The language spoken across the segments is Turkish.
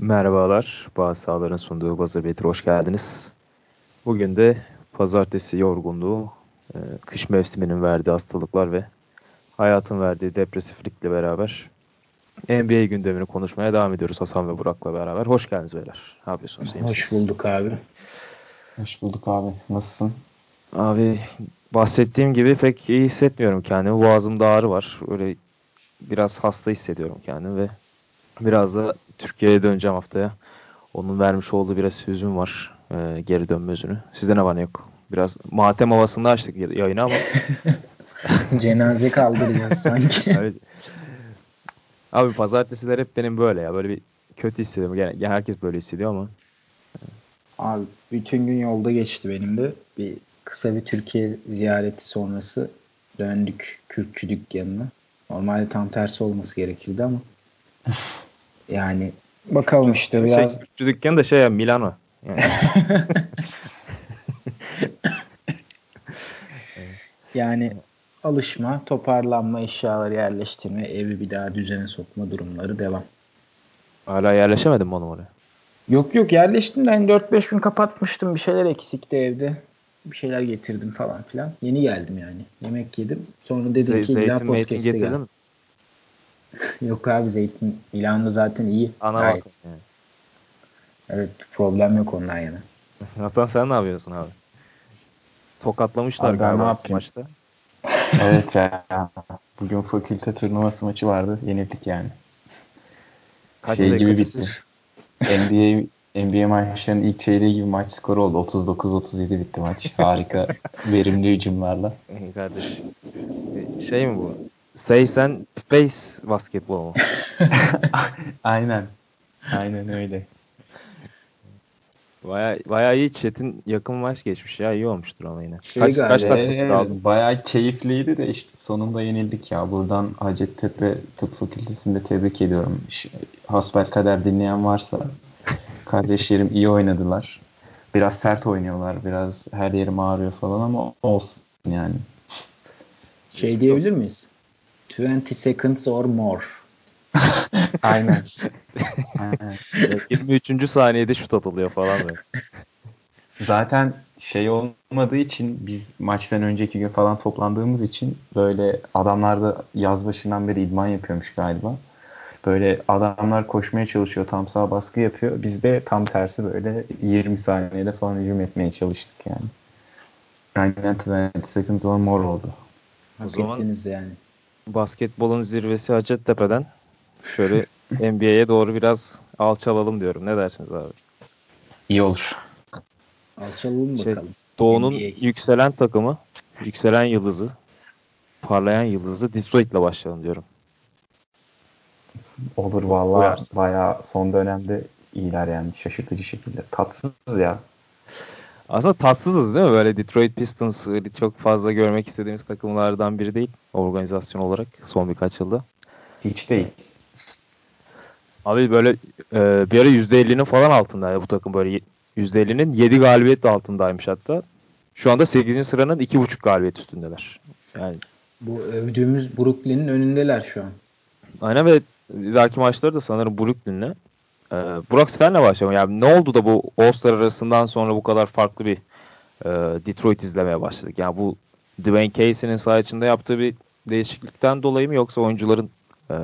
Merhabalar, Bazı Sahaların sunduğu Buzzer Beater hoş geldiniz. Bugün de pazartesi yorgunluğu, e, kış mevsiminin verdiği hastalıklar ve hayatın verdiği depresiflikle beraber NBA gündemini konuşmaya devam ediyoruz Hasan ve Burak'la beraber. Hoş geldiniz beyler. Ne yapıyorsunuz? Hoş bulduk abi. Hoş bulduk abi. Nasılsın? Abi bahsettiğim gibi pek iyi hissetmiyorum kendimi. Boğazımda ağrı var. Öyle biraz hasta hissediyorum kendimi ve biraz da Türkiye'ye döneceğim haftaya. Onun vermiş olduğu biraz hüzün var. E, geri dönme hüzünü. Sizde ne var ne yok? Biraz matem havasında açtık yayını ama. Cenaze kaldıracağız sanki. evet. Abi pazartesiler hep benim böyle ya. Böyle bir kötü hissediyorum. Yani herkes böyle hissediyor ama. Abi bütün gün yolda geçti benim de. Bir kısa bir Türkiye ziyareti sonrası döndük Kürtçü dükkanına. Normalde tam tersi olması gerekirdi ama yani bakalım işte biraz. Şey, Kürtçü dükkanı da şey ya Milano. Yani. yani alışma, toparlanma, eşyaları yerleştirme, evi bir daha düzene sokma durumları devam. Hala yerleşemedin mi oğlum oraya? Yok yok yerleştim de hani 4-5 gün kapatmıştım. Bir şeyler eksikti evde. Bir şeyler getirdim falan filan. Yeni geldim yani. Yemek yedim. Sonra dedim Z- ki zeytin podcast'e gel. mi? yok abi zeytin Milano'da zaten iyi. Ana Gayet. Yani. Evet problem yok ondan yana. Hasan sen ne yapıyorsun abi? Tokatlamışlar abi galiba maçta. evet ya. Bugün fakülte turnuvası maçı vardı. Yenildik yani. Kaç şey gibi bitti. NBA NBA maçlarının ilk çeyreği gibi maç skoru oldu. 39-37 bitti maç. Harika verimli hücumlarla. İyi kardeş. Şey mi bu? Say sen Space basketbol mu? Aynen. Aynen öyle. Baya, baya iyi Çetin yakın maç geçmiş ya. iyi olmuştur ama yine. Şey kaç, kaç dakikası evet, kaldı? Baya keyifliydi de işte sonunda yenildik ya. Buradan Hacettepe Tıp Fakültesi'nde tebrik ediyorum. Hasbel kader dinleyen varsa kardeşlerim iyi oynadılar. Biraz sert oynuyorlar. Biraz her yerim ağrıyor falan ama olsun yani. Şey diyebilir miyiz? 20 seconds or more. Aynen. 23. saniyede şut atılıyor falan böyle. Zaten şey olmadığı için biz maçtan önceki gün falan toplandığımız için böyle adamlar da yaz başından beri idman yapıyormuş galiba. Böyle adamlar koşmaya çalışıyor, tam sağ baskı yapıyor. Biz de tam tersi böyle 20 saniyede falan hücum etmeye çalıştık yani. Aynen 20 seconds or more oldu. O zaman yani. Basketbolun zirvesi Hacettepe'den şöyle NBA'ye doğru biraz alçalalım diyorum. Ne dersiniz abi? İyi olur. Alçalalım şey, bakalım. Doğu'nun NBA. yükselen takımı, yükselen yıldızı, parlayan yıldızı Detroit'le başlayalım diyorum. Olur valla. Bayağı son dönemde iyiler yani şaşırtıcı şekilde. Tatsız ya. Aslında tatsızız değil mi? Böyle Detroit Pistons çok fazla görmek istediğimiz takımlardan biri değil organizasyon olarak son birkaç yılda. Hiç değil. Abi böyle e, bir ara %50'nin falan altındaydı bu takım böyle %50'nin 7 galibiyet altındaymış hatta. Şu anda 8. sıranın 2.5 galibiyet üstündeler. Yani bu övdüğümüz Brooklyn'in önündeler şu an. Aynen ve dahaki maçları da sanırım Brooklyn'le. Ee, Burak Spen'le başlayalım. Yani ne oldu da bu All-Star arasından sonra bu kadar farklı bir e, Detroit izlemeye başladık? Yani bu Dwayne Casey'nin saha içinde yaptığı bir değişiklikten dolayı mı yoksa oyuncuların e,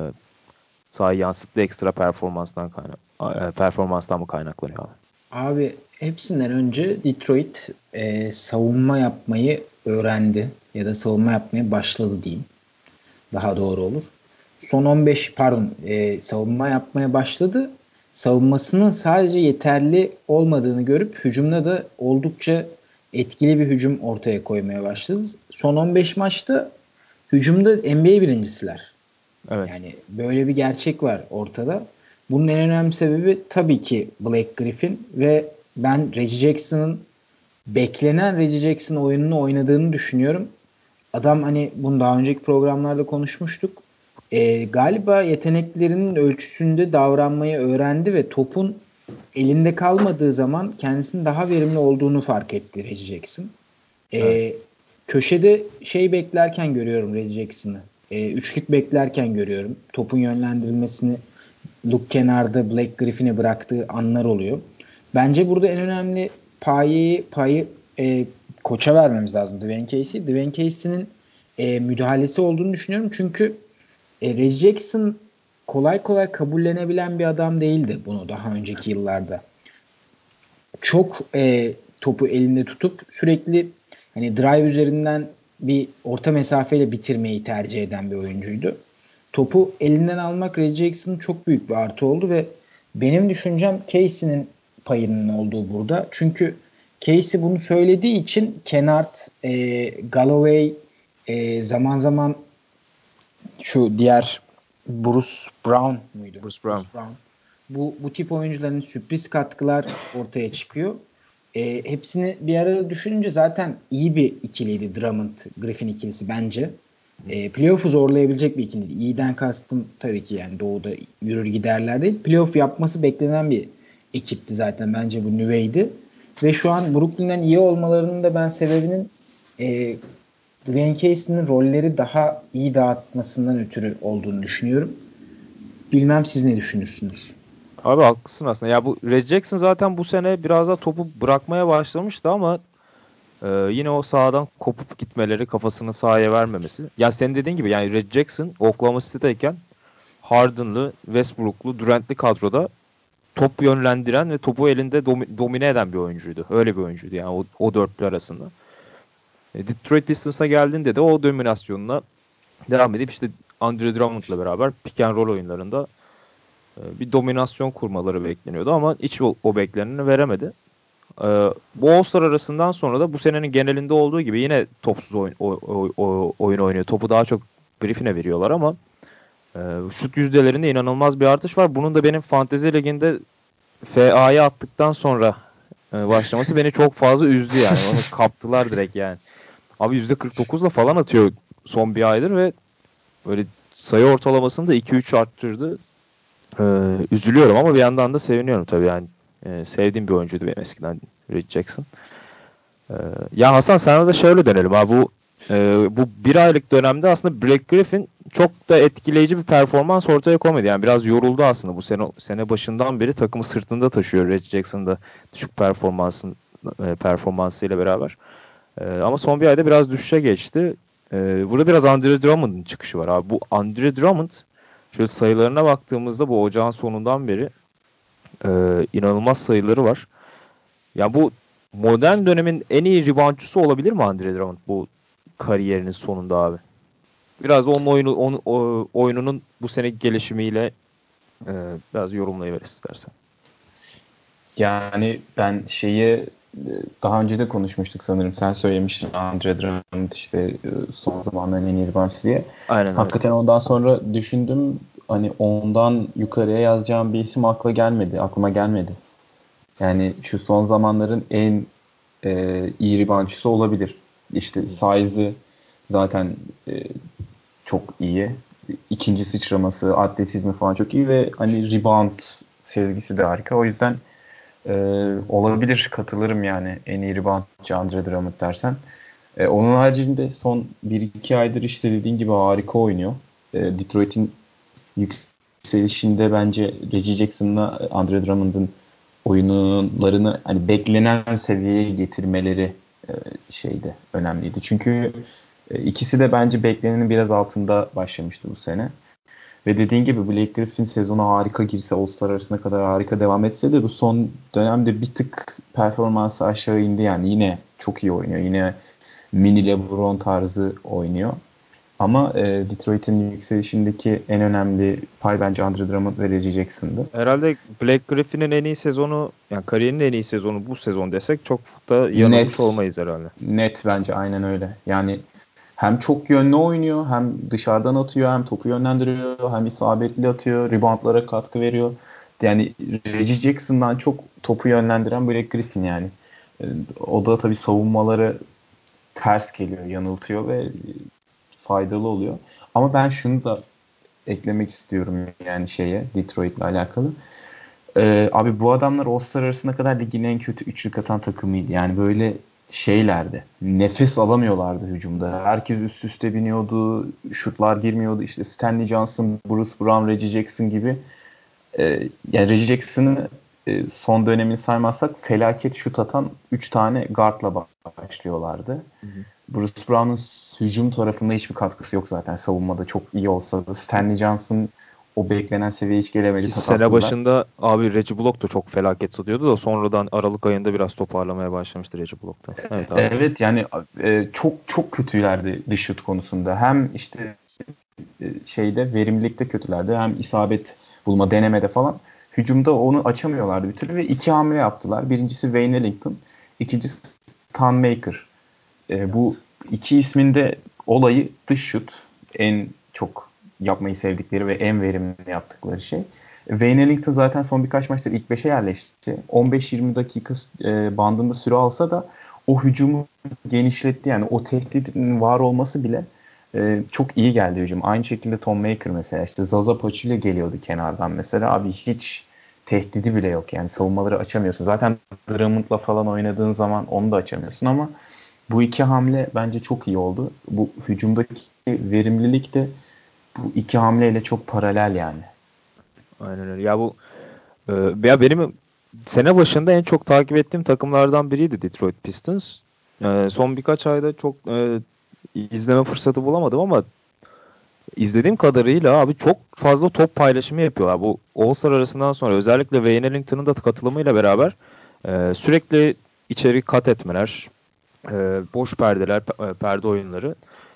sahayı yansıttığı ekstra performanstan kaynak, e, performanstan mı kaynaklanıyor abi? Abi hepsinden önce Detroit e, savunma yapmayı öğrendi ya da savunma yapmaya başladı diyeyim. Daha doğru olur. Son 15 pardon e, savunma yapmaya başladı. Savunmasının sadece yeterli olmadığını görüp hücumda da oldukça etkili bir hücum ortaya koymaya başladı. Son 15 maçta hücumda NBA birincisiler. Evet. Yani böyle bir gerçek var ortada. Bunun en önemli sebebi tabii ki Blake Griffin ve ben Reggie Jackson'ın beklenen Reggie Jackson oyununu oynadığını düşünüyorum. Adam hani bunu daha önceki programlarda konuşmuştuk. E, galiba yeteneklerinin ölçüsünde davranmayı öğrendi ve topun elinde kalmadığı zaman kendisinin daha verimli olduğunu fark etti Reggie Jackson. E, evet. Köşede şey beklerken görüyorum Reggie Jackson'ı. E, üçlük beklerken görüyorum. Topun yönlendirilmesini Luke kenarda Black Griffin'i bıraktığı anlar oluyor. Bence burada en önemli payı payı e, koça vermemiz lazım Dwayne Casey. Dwayne Casey'nin e, müdahalesi olduğunu düşünüyorum. Çünkü e, Reggie Jackson kolay kolay kabullenebilen bir adam değildi bunu daha önceki yıllarda. Çok e, topu elinde tutup sürekli hani drive üzerinden bir orta mesafeyle bitirmeyi tercih eden bir oyuncuydu. Topu elinden almak Reggie Jackson'ın çok büyük bir artı oldu ve benim düşüncem Casey'nin payının olduğu burada. Çünkü Casey bunu söylediği için Kennard, e, Galloway, e, zaman zaman şu diğer Bruce Brown muydu? Bruce Brown. Bruce Brown. Bu, bu tip oyuncuların sürpriz katkılar ortaya çıkıyor. E, hepsini bir arada düşününce zaten iyi bir ikiliydi Drummond Griffin ikilisi bence. E, playoff'u zorlayabilecek bir ikiliydi. İyiden kastım tabii ki yani doğuda yürür giderler değil. Playoff yapması beklenen bir ekipti zaten. Bence bu nüveydi. Ve şu an Brooklyn'den iyi olmalarının da ben sebebinin e, Dwayne Casey'nin rolleri daha iyi dağıtmasından ötürü olduğunu düşünüyorum. Bilmem siz ne düşünürsünüz? Abi haklısın aslında. Ya bu Red Jackson zaten bu sene biraz da topu bırakmaya başlamıştı ama e, yine o sahadan kopup gitmeleri, kafasını sahaya vermemesi. Ya senin dediğin gibi yani Red Jackson Oklahoma City'deyken Harden'lı, Westbrook'lu, Durant'li kadroda top yönlendiren ve topu elinde domi- domine eden bir oyuncuydu. Öyle bir oyuncuydu yani o, o dörtlü arasında. E, Detroit Pistons'a geldiğinde de o dominasyonuna devam edip işte Andre Drummond'la beraber pick and roll oyunlarında e, bir dominasyon kurmaları bekleniyordu ama hiç o, o veremedi. E, bu All-Star arasından sonra da bu senenin genelinde olduğu gibi yine topsuz oyun, oyun oynuyor. Topu daha çok Griffin'e veriyorlar ama e, şut yüzdelerinde inanılmaz bir artış var. Bunun da benim Fantezi Ligi'nde FA'ya attıktan sonra başlaması beni çok fazla üzdü yani. Onu kaptılar direkt yani. Abi %49'la falan atıyor son bir aydır ve böyle sayı ortalamasını da 2-3 arttırdı. Ee, üzülüyorum ama bir yandan da seviniyorum tabii yani. Ee, sevdiğim bir oyuncuydu benim eskiden Reggie Jackson. Ee, ya Hasan sana da şöyle dönelim abi bu e, bu bir aylık dönemde aslında Black Griffin çok da etkileyici bir performans ortaya koymadı. Yani biraz yoruldu aslında bu sene sene başından beri takımı sırtında taşıyor Reggie Jackson'da düşük performansın e, performansıyla beraber. E, ama son bir ayda biraz düşüşe geçti. E, burada biraz Andre Drummond'ın çıkışı var abi. Bu Andre Drummond şöyle sayılarına baktığımızda bu ocağın sonundan beri e, inanılmaz sayıları var. Ya bu modern dönemin en iyi reboundçusu olabilir mi Andre Drummond bu kariyerinin sonunda abi? Biraz onun oyunu onun, o, oyununun bu sene gelişimiyle e, biraz yorumlayıver istersen. Yani ben şeyi daha önce de konuşmuştuk sanırım. Sen söylemiştin Andre Drummond işte e, son zamanların en iyi reboundçı diye. Aynen. Hakikaten evet. ondan sonra düşündüm hani ondan yukarıya yazacağım bir isim akla gelmedi. Aklıma gelmedi. Yani şu son zamanların en e, iyi reboundçısı olabilir. İşte size'ı zaten e, çok iyi. İkinci sıçraması, atletizmi falan çok iyi ve hani rebound sezgisi de harika. O yüzden e, olabilir katılırım yani en iyi reboundçı Andre Drummond dersen. E, onun haricinde son 1-2 aydır işte dediğin gibi harika oynuyor. E, Detroit'in yükselişinde bence Reggie Jackson'la Andre Drummond'ın oyunlarını hani beklenen seviyeye getirmeleri e, şeydi önemliydi. Çünkü e, ikisi de bence beklenenin biraz altında başlamıştı bu sene. Ve dediğin gibi Blake Griffin sezonu harika girse All-Star arasına kadar harika devam etse de bu son dönemde bir tık performansı aşağı indi yani. Yine çok iyi oynuyor. Yine mini LeBron tarzı oynuyor. Ama e, Detroit'in yükselişindeki en önemli pay bence Andre Drummond ve Reggie Jackson'dı. Herhalde Blake Griffin'in en iyi sezonu, yani kariyerinin en iyi sezonu bu sezon desek çok da yanılmış net, olmayız herhalde. Net bence aynen öyle. Yani hem çok yönlü oynuyor hem dışarıdan atıyor hem topu yönlendiriyor hem isabetli atıyor reboundlara katkı veriyor. Yani Reggie Jackson'dan çok topu yönlendiren Blake Griffin yani. Ee, o da tabii savunmaları ters geliyor, yanıltıyor ve faydalı oluyor. Ama ben şunu da eklemek istiyorum yani şeye Detroit'le alakalı. Ee, abi bu adamlar All-Star arasına kadar ligin en kötü üçlük atan takımıydı. Yani böyle şeylerdi. Nefes alamıyorlardı hücumda. Herkes üst üste biniyordu. Şutlar girmiyordu. İşte Stanley Johnson, Bruce Brown, Reggie Jackson gibi e, yani Reggie Jackson'ı e, son dönemini saymazsak felaket şut atan 3 tane guardla başlıyorlardı. Hı hı. Bruce Brown'un hücum tarafında hiçbir katkısı yok zaten. Savunmada çok iyi olsa da Stanley Johnson o beklenen seviyeye hiç gelemedi. Sene başında abi Reggie Block da çok felaket satıyordu da sonradan Aralık ayında biraz toparlamaya başlamıştı Reggie Block'ta. Evet, abi. evet yani e, çok çok kötülerdi dış şut konusunda. Hem işte e, şeyde verimlilikte kötülerdi hem isabet bulma denemede falan. Hücumda onu açamıyorlardı bir türlü ve iki hamle yaptılar. Birincisi Wayne Ellington, ikincisi Stan Maker. E, bu iki isminde olayı dış şut en çok yapmayı sevdikleri ve en verimli yaptıkları şey. Wayne Ellington zaten son birkaç maçtır ilk 5'e yerleşti. 15-20 dakika e, bandında süre alsa da o hücumu genişletti. Yani o tehditin var olması bile e, çok iyi geldi hücum. Aynı şekilde Tom Maker mesela işte Zaza Pachulia geliyordu kenardan mesela. Abi hiç tehdidi bile yok. Yani savunmaları açamıyorsun. Zaten Drummond'la falan oynadığın zaman onu da açamıyorsun ama bu iki hamle bence çok iyi oldu. Bu hücumdaki verimlilik de bu iki hamleyle çok paralel yani. Aynen öyle. Ya bu e, ya benim sene başında en çok takip ettiğim takımlardan biriydi Detroit Pistons. E, son birkaç ayda çok e, izleme fırsatı bulamadım ama izlediğim kadarıyla abi çok fazla top paylaşımı yapıyorlar. Bu All-Star arasından sonra özellikle Wayne Ellington'ın da katılımıyla beraber e, sürekli içeri kat etmeler, e, boş perdeler, e, perde oyunları.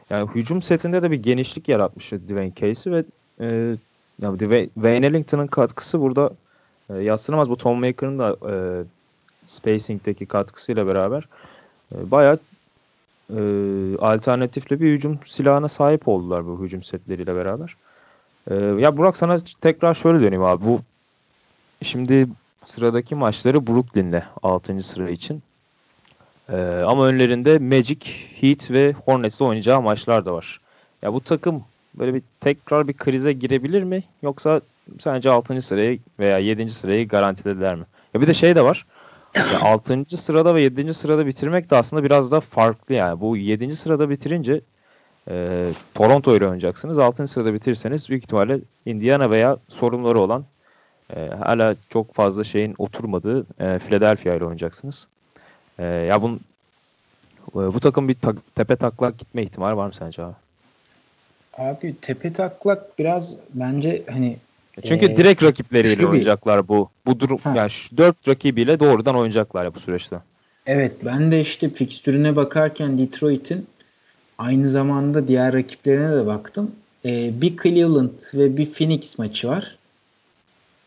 Yani hücum setinde de bir genişlik yaratmıştı Dwayne Casey ve e, yani Wayne Ellington'ın katkısı burada e, yatsınamaz. Bu Tom Maker'ın da e, spacing'deki katkısıyla beraber e, bayağı e, alternatifli bir hücum silahına sahip oldular bu hücum setleriyle beraber. E, ya Burak sana tekrar şöyle döneyim abi. Bu şimdi sıradaki maçları Brooklyn'le 6. sıra için. E, ama önlerinde Magic, Heat ve Hornets'le oynayacağı maçlar da var. Ya bu takım böyle bir tekrar bir krize girebilir mi? Yoksa sence 6. sırayı veya 7. sırayı garantilediler mi? Ya bir de şey de var. Yani 6. sırada ve 7. sırada bitirmek de aslında biraz da farklı yani. Bu 7. sırada bitirince e, Toronto ile oynayacaksınız. 6. sırada bitirirseniz büyük ihtimalle Indiana veya sorunları olan e, hala çok fazla şeyin oturmadığı e, Philadelphia ile oynayacaksınız. E, ya bun, e, bu takım bir ta- tepe taklak gitme ihtimali var mı sence abi? Abi tepe taklak biraz bence hani çünkü ee, direkt rakipleriyle oynayacaklar bu. Bu durum ha. yani şu dört rakibiyle doğrudan oynayacaklar ya bu süreçte. Evet ben de işte fikstürüne bakarken Detroit'in aynı zamanda diğer rakiplerine de baktım. Ee, bir Cleveland ve bir Phoenix maçı var.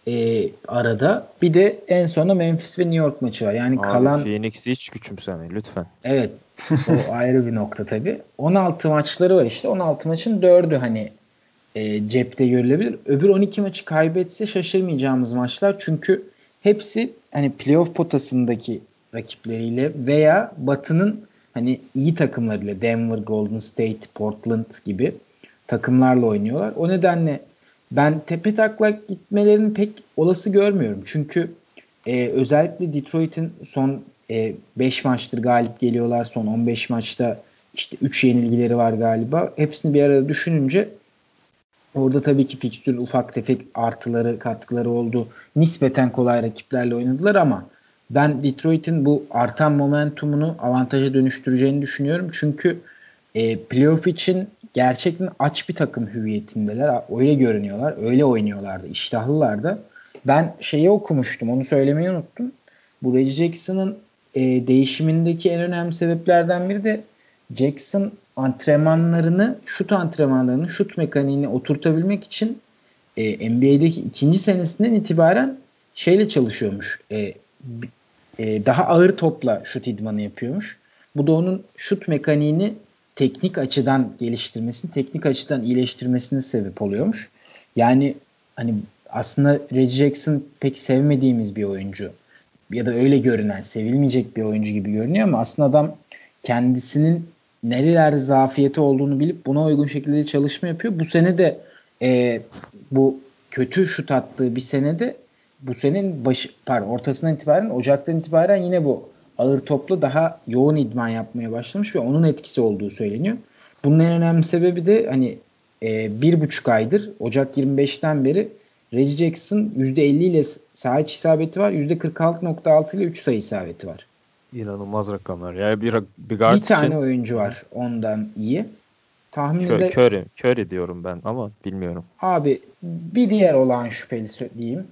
Ee, arada. Bir de en sona Memphis ve New York maçı var. Yani Abi, kalan Phoenix'i hiç küçümseme lütfen. Evet. o ayrı bir nokta tabii. 16 maçları var işte. 16 maçın 4'ü hani e, cepte görülebilir. Öbür 12 maçı kaybetse şaşırmayacağımız maçlar. Çünkü hepsi hani playoff potasındaki rakipleriyle veya Batı'nın hani iyi takımlarıyla Denver, Golden State, Portland gibi takımlarla oynuyorlar. O nedenle ben tepe taklak gitmelerini pek olası görmüyorum. Çünkü e, özellikle Detroit'in son 5 e, maçtır galip geliyorlar. Son 15 maçta işte 3 yenilgileri var galiba. Hepsini bir arada düşününce Orada tabii ki fikstürün ufak tefek artıları, katkıları oldu. Nispeten kolay rakiplerle oynadılar ama ben Detroit'in bu artan momentumunu avantaja dönüştüreceğini düşünüyorum. Çünkü e, playoff için gerçekten aç bir takım hüviyetindeler. Öyle görünüyorlar. Öyle oynuyorlardı. İştahlılar da. Ben şeyi okumuştum. Onu söylemeyi unuttum. Bu Reggie Jackson'ın e, değişimindeki en önemli sebeplerden biri de Jackson antrenmanlarını, şut antrenmanlarını, şut mekaniğini oturtabilmek için e, NBA'deki ikinci senesinden itibaren şeyle çalışıyormuş. E, e, daha ağır topla şut idmanı yapıyormuş. Bu da onun şut mekaniğini teknik açıdan geliştirmesini, teknik açıdan iyileştirmesine sebep oluyormuş. Yani hani aslında Reggie Jackson pek sevmediğimiz bir oyuncu ya da öyle görünen, sevilmeyecek bir oyuncu gibi görünüyor ama aslında adam kendisinin nerelerde zafiyeti olduğunu bilip buna uygun şekilde çalışma yapıyor. Bu sene de e, bu kötü şut attığı bir senede bu senin başı, pardon, ortasından itibaren Ocak'tan itibaren yine bu ağır toplu daha yoğun idman yapmaya başlamış ve onun etkisi olduğu söyleniyor. Bunun en önemli sebebi de hani e, bir buçuk aydır Ocak 25'ten beri Reggie Jackson %50 ile saha içi isabeti var. %46.6 ile 3 sayı isabeti var. İnanılmaz rakamlar. Yani bir, bir guard bir tane oyuncu var ondan iyi. Tahmininde Curry, Curry diyorum ben ama bilmiyorum. Abi bir diğer olan şüpheli diyeyim.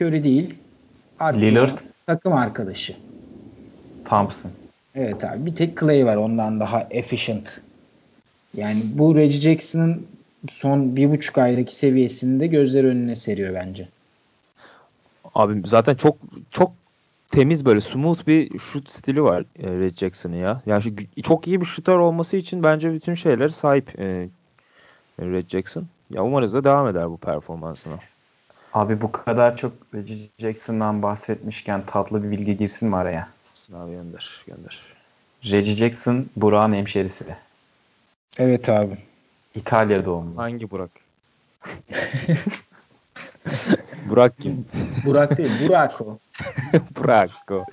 Curry değil. Lillard. Takım arkadaşı. Thompson. Evet abi. Bir tek Clay var ondan daha efficient. Yani bu Reggie Jackson'ın son bir buçuk aydaki seviyesini de gözler önüne seriyor bence. Abi zaten çok çok temiz böyle smooth bir şut stili var e, Red Jackson'ın ya. Yani çok iyi bir şutör olması için bence bütün şeyler sahip e, Red Jackson. Ya umarız da devam eder bu performansına. Abi bu kadar çok Reggie Jackson'dan bahsetmişken tatlı bir bilgi girsin mi araya? Abi gönder, gönder. Reggie Jackson Burak'ın hemşerisi. Evet abi. İtalya doğumlu. Hangi Burak? Burak kim? Burak değil, Burak o. Burak o.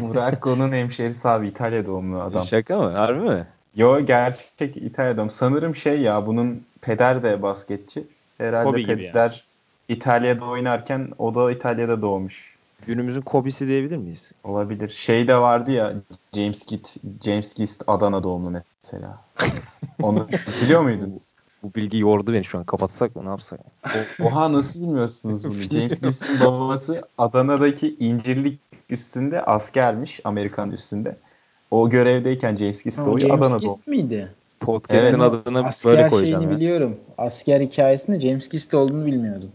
Burako'nun hemşerisi abi İtalya doğumlu adam. Şaka mı? Harbi mi? Yo gerçek İtalya doğumlu. Sanırım şey ya bunun peder de basketçi. Herhalde Kobe gibi peder yani. İtalya'da oynarken o da İtalya'da doğmuş. Günümüzün Kobe'si diyebilir miyiz? Olabilir. Şey de vardı ya James Gist, James Gist Adana doğumlu mesela. Onu biliyor muydunuz? Bu bilgi yordu beni şu an. Kapatsak mı ne yapsak? Oha nasıl bilmiyorsunuz bunu? James Gist'in babası Adana'daki incirlik üstünde askermiş. Amerikan üstünde. O görevdeyken James Gist doğuyor Adana'da. James Gist miydi? Podcast'ın evet. adını Asker böyle koyacağım. Asker şeyini ya. biliyorum. Asker hikayesinde James Gist olduğunu bilmiyordum.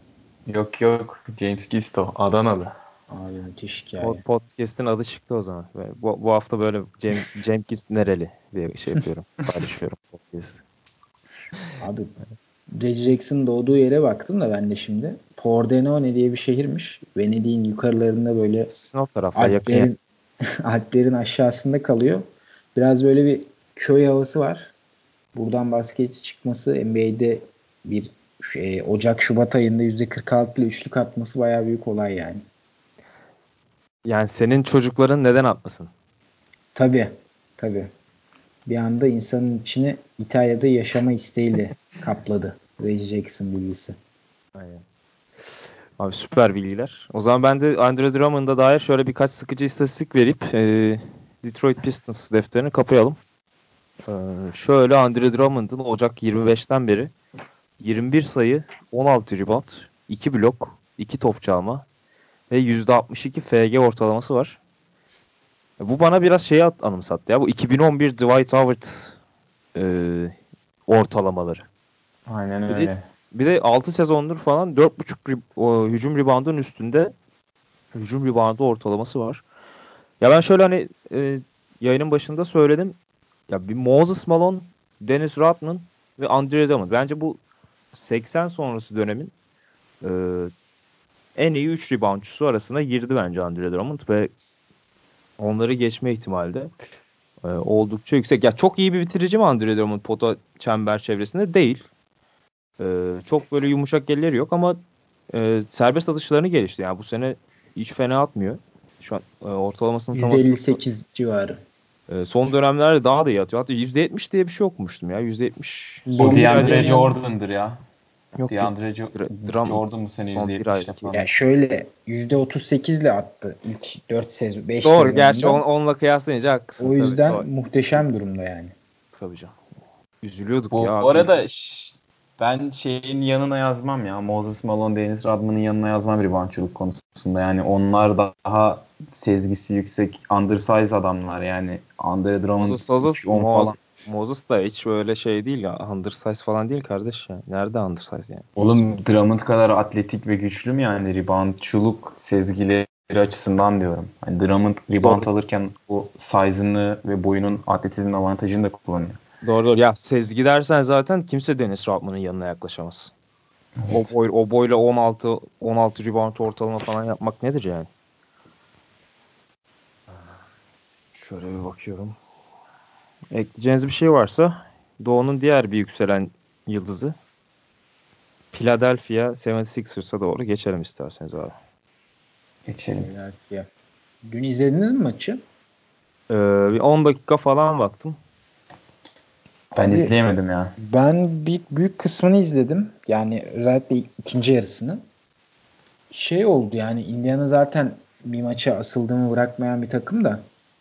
Yok yok. James Gist o. Adanalı. Abi müthiş hikaye. Podcast'in adı çıktı o zaman. Bu, bu hafta böyle James, James Gist nereli diye şey yapıyorum. paylaşıyorum podcast. Abi Reggie Jackson doğduğu yere baktım da ben de şimdi. Pordenone diye bir şehirmiş. Venedik'in yukarılarında böyle o tarafta Alplerin, Alplerin aşağısında kalıyor. Biraz böyle bir köy havası var. Buradan basket çıkması NBA'de bir şey, Ocak Şubat ayında %46 ile üçlük atması bayağı büyük olay yani. Yani senin çocukların neden atmasın? Tabii. Tabii. Bir anda insanın içini İtalya'da yaşama isteğiyle kapladı. Reggie Jackson bilgisi. Aynen. Abi süper bilgiler. O zaman ben de Andre Drummond'a dair şöyle birkaç sıkıcı istatistik verip e, Detroit Pistons defterini kapayalım. E, şöyle Andre Drummond'ın Ocak 25'ten beri 21 sayı, 16 rebound, 2 blok, 2 top çalma ve %62 FG ortalaması var. Bu bana biraz şeyi anımsattı ya. Bu 2011 Dwight Howard e, ortalamaları. Aynen öyle. Bir de, bir de 6 sezondur falan 4.5 hücum reboundun üstünde hücum reboundu ortalaması var. Ya ben şöyle hani e, yayının başında söyledim. Ya bir Moses Malone, Dennis Rodman ve Andre Drummond. Bence bu 80 sonrası dönemin e, en iyi 3 reboundçusu arasına girdi bence Andre Drummond ve onları geçme ihtimali de e, oldukça yüksek. Ya çok iyi bir bitirici mi Andre Drummond pota çember çevresinde? Değil. E, çok böyle yumuşak elleri yok ama e, serbest atışlarını gelişti. Yani bu sene hiç fena atmıyor. Şu an e, ortalamasını %58 civarı. E, son dönemlerde daha da iyi atıyor. Hatta %70 diye bir şey okumuştum ya. %70. O DeAndre Jordan'dır ya. Yok, DeAndre jo- Jordan bu sene %70 falan. Ya şöyle %38 ile attı ilk 4 sezon 5 Doğru sezonunda. gerçi on, onunla kıyaslayınca haklısın. O yüzden tabii, muhteşem durumda yani. Tabii canım. Üzülüyorduk o, ya. Bu arada ben şeyin yanına yazmam ya. Moses Malone, Dennis Rodman'ın yanına yazmam reboundçılık konusunda. Yani onlar daha sezgisi yüksek undersize adamlar yani. Andre Drummond Moses, Moses, falan. Moses da hiç öyle şey değil ya. Undersize falan değil kardeş ya. Nerede undersize yani? Oğlum Drummond kadar atletik ve güçlü mü yani? Reboundçuluk sezgileri açısından diyorum. Yani Drummond rebound doğru. alırken o size'ını ve boyunun atletizmin avantajını da kullanıyor. Doğru doğru. Ya sezgi dersen zaten kimse Dennis Rodman'ın yanına yaklaşamaz. Evet. O, boy, o boyla 16 16 rebound ortalama falan yapmak nedir yani? Şöyle bir bakıyorum. Ekleyeceğiniz bir şey varsa Doğu'nun diğer bir yükselen yıldızı Philadelphia 76ers'a doğru geçelim isterseniz abi. Geçelim. Philadelphia. Dün izlediniz mi maçı? Ee, bir 10 dakika falan baktım. Ben Abi, izleyemedim ya. Ben bir büyük kısmını izledim. Yani özellikle ikinci yarısını. Şey oldu yani Indiana zaten bir maça asıldığımı bırakmayan bir takım da.